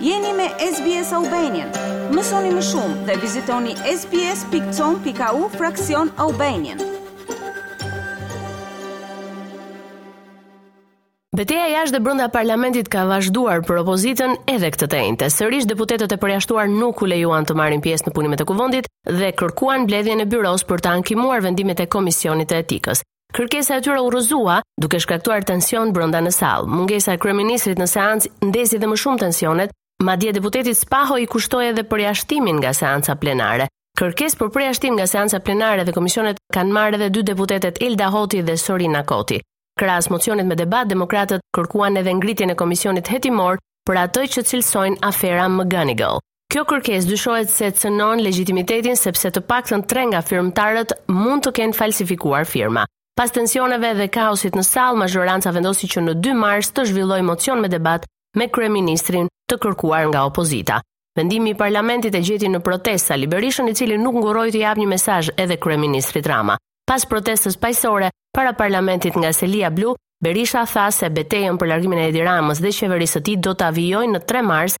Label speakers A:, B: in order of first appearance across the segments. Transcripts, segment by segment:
A: Jeni me SBS Albanian. Mësoni më shumë dhe vizitoni sbs.com.au fraksion Albanian.
B: Beteja jashtë dhe brenda parlamentit ka vazhduar për opozitën edhe këtë të enjte. Sërish deputetët e përjashtuar nuk u lejuan të marrin pjesë në punimet e kuvendit dhe kërkuan mbledhjen e byrosë për të ankimuar vendimet e Komisionit të Etikës. Kërkesa e tyre u rrëzua, duke shkaktuar tension brenda në sallë. Mungesa e kryeministrit në seancë ndezi edhe më shumë tensionet, madje deputetit Spaho i kushtoi edhe përjashtimin nga seanca plenare. Kërkesë për përjashtim nga seanca plenare dhe komisionet kanë marrë edhe dy deputetet Elda Hoti dhe Sorina Koti. Krahas mocionit me debat, demokratët kërkuan edhe ngritjen e komisionit hetimor për atë që cilësojnë afera McGonigal. Kjo kërkesë dyshohet se cënon legjitimitetin sepse të paktën 3 nga firmëtarët mund të kenë falsifikuar firma. Pas tensioneve dhe kaosit në sallë, mazhoranca vendosi që në 2 mars të zhvillojë mocion me debat me kryeministrin të kërkuar nga opozita. Vendimi i parlamentit e gjeti në protestë Sali Berishën, i cili nuk ngurroi të japë një mesazh edhe kryeministrit Rama. Pas protestës paqësore para parlamentit nga selia blu, Berisha tha se betejën për largimin e Edi Ramës dhe qeverisë së tij do ta vijojnë në 3 mars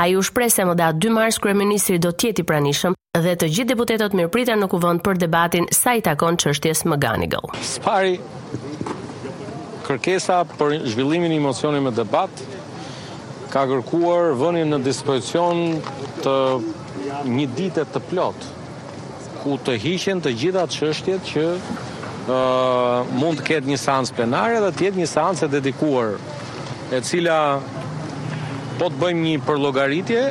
B: Ai u shpreh se më datë dy mars kryeministri do të jetë i pranishëm dhe të gjithë deputetët mirëpriten në Kuvend për debatin sa i takon çështjes McGonigal. Së
C: pari, kërkesa për zhvillimin e mocionit me debat ka kërkuar vënien në dispozicion të një dite të plotë. ku të hiqen të gjitha çështjet që mund të ketë një seancë plenare dhe të jetë një seancë e dedikuar e cila po të bëjmë një përllogaritje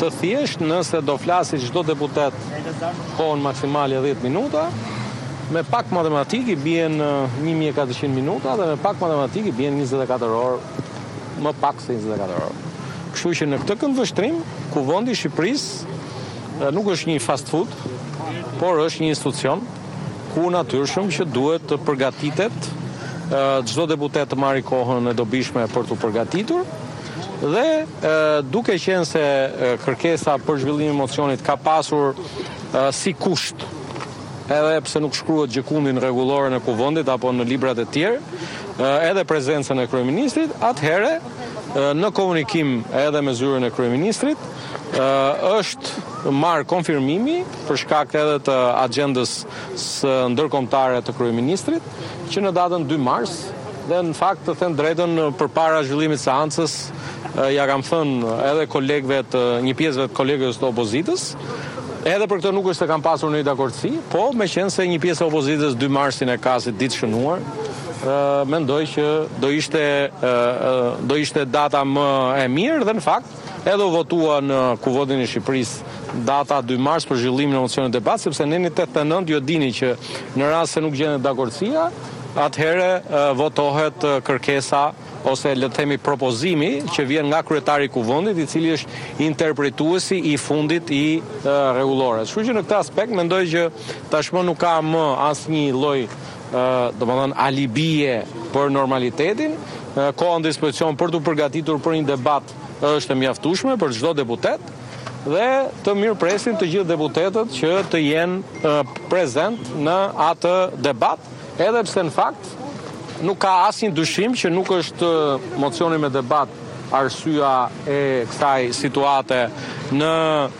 C: të thjesht nëse do flasi çdo deputet kohën maksimale 10 minuta me pak matematikë i bien 1400 minuta dhe me pak matematikë i bien 24 orë më pak se 24 orë. Kështu që në këtë këndvështrim Kuvendi i Shqipërisë Nuk është një fast food, por është një institucion ku natyrshëm që duhet të përgatitet çdo deputet të marri kohën e dobishme për t'u përgatitur dhe duke qenë se kërkesa për zhvillimin e mocionit ka pasur si kusht edhe pse nuk shkruhet gjëkundi në rregulloren e kuvendit apo në librat e tjerë, edhe prezencën e kryeministrit, atëherë në komunikim edhe me zyrën e kryeministrit, Është marrë konfirmimi, për shkak edhe të agjendës ndërkombëtare të kryeministrit, që në datën 2 mars, dhe në fakt të them të drejtën përpara zhvillimit të seancës, ia kam thënë edhe kolegëve të një pjese të kolegëve të opozitës, Edhe për këtë nuk është se kam pasur një dakordësi, po meqenëse një pjesë e opozitës 2 marsin e ka si ditë të shënuar, mendoj që do ishte do ishte data më e mirë dhe në fakt Edhe u votua në Kuvendin e Shqipërisë data dy mars për zhvillimin e mocionit me debat, sepse neni tetëdhjetë e nëntë ju e dini që në rast se nuk gjendet dakordësia, atëherë votohet kërkesa ose le të themi propozimi që vjen nga kryetari i Kuvendit, i cili është interpretuesi i fundit i rregullores. Kështu që në këtë aspekt mendoj që tashmë nuk ka më asnjë lloj domethënë alibie për normalitetin, koha në dispozicion për t'u përgatitur për një debat është e mjaftueshme për çdo deputet dhe të mirëpresim të gjithë deputetët që të jenë prezent në atë debat, edhe pse në fakt nuk ka asnjë dyshim që nuk është mocioni me debat arsyeja e kësaj situate në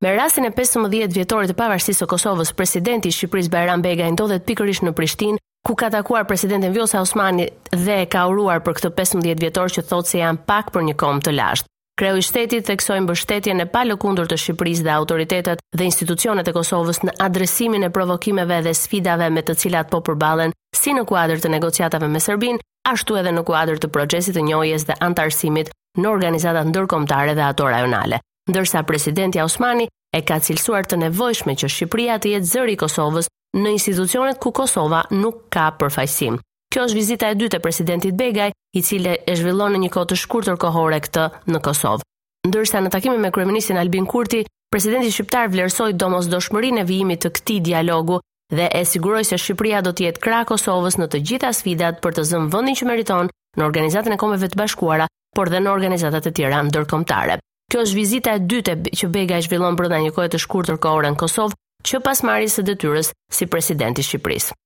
C: Me
B: rastin e pesëmbëdhjetë vjetorit të pavarësisë së Kosovës, presidenti i Shqipërisë Bajram Begaj ndodhet pikërisht në Prishtinë, ku ka takuar presidenten Vjosa Osmani dhe e ka uruar për këtë pesëmbëdhjetë vjetor që thotë se janë pak për një komb të lashtë. Kreu i shtetit theksoi mbështetjen e palëkundur të Shqipërisë dhe autoritetet dhe institucionet e Kosovës në adresimin e provokimeve dhe sfidave me të cilat po përballen si në kuadër të negociatave me Serbinë, ashtu edhe në kuadër të procesit të njohjes dhe anëtarësimit në organizatat ndërkombëtare dhe ato rajonale. ndërsa presidentja Osmani e ka cilësuar të nevojshme që Shqipëria të jetë zëri i Kosovës në institucionet ku Kosova nuk ka përfaqësim. Kjo është vizita e dytë e presidentit Begaj, i cili e zhvillon në një kohë të shkurtër kohore këtë në Kosovë. Ndërsa në takimin me kryeministrin Albin Kurti, presidenti shqiptar vlerësoi domosdoshmërinë e vijimit të këtij dialogu dhe e siguroi se Shqipëria do të jetë krah Kosovës në të gjitha sfidat për të zënë vendin që meriton në Organizatën e Kombeve të Bashkuara por dhe në organizatat e tjera ndërkombëtare. Kjo është vizita e dytë që Begaj zhvillon brenda një kohe të shkurtër kohore në Kosovë, që pas marrjes së detyrës si president i Shqipërisë.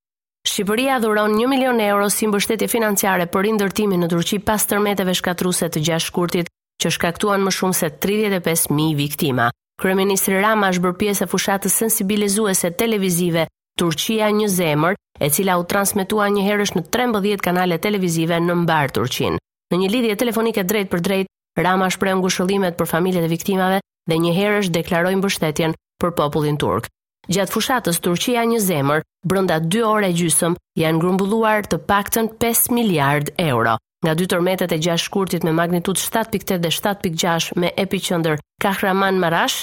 B: Shqipëria dhuron 1 milion euro si mbështetje financiare për rindërtimin në Turqi pas tërmeteve shkatërruese të 6 shkurtit që shkaktuan më shumë se 35.000 viktima. Kryeministri Rama është bërë pjesë e fushatës sensibilizuese televizive Turqia një zemër, e cila u transmetua njëherësh në 13 kanale televizive në mbarë Turqinë. Në një lidhje telefonike drejtpërdrejt, Rama shpreh ngushëllimet për familjet e viktimave dhe njëherësh deklaroi mbështetjen për popullin turk. Gjatë fushatës Turqia një zemër, brenda 2 orë e gjysmë janë grumbulluar të paktën 5 miliard euro. Nga dy tërmetet e 6 shkurtit me magnitudë 7.8 dhe 7.6 me
A: epiqendër Kahramanmarash,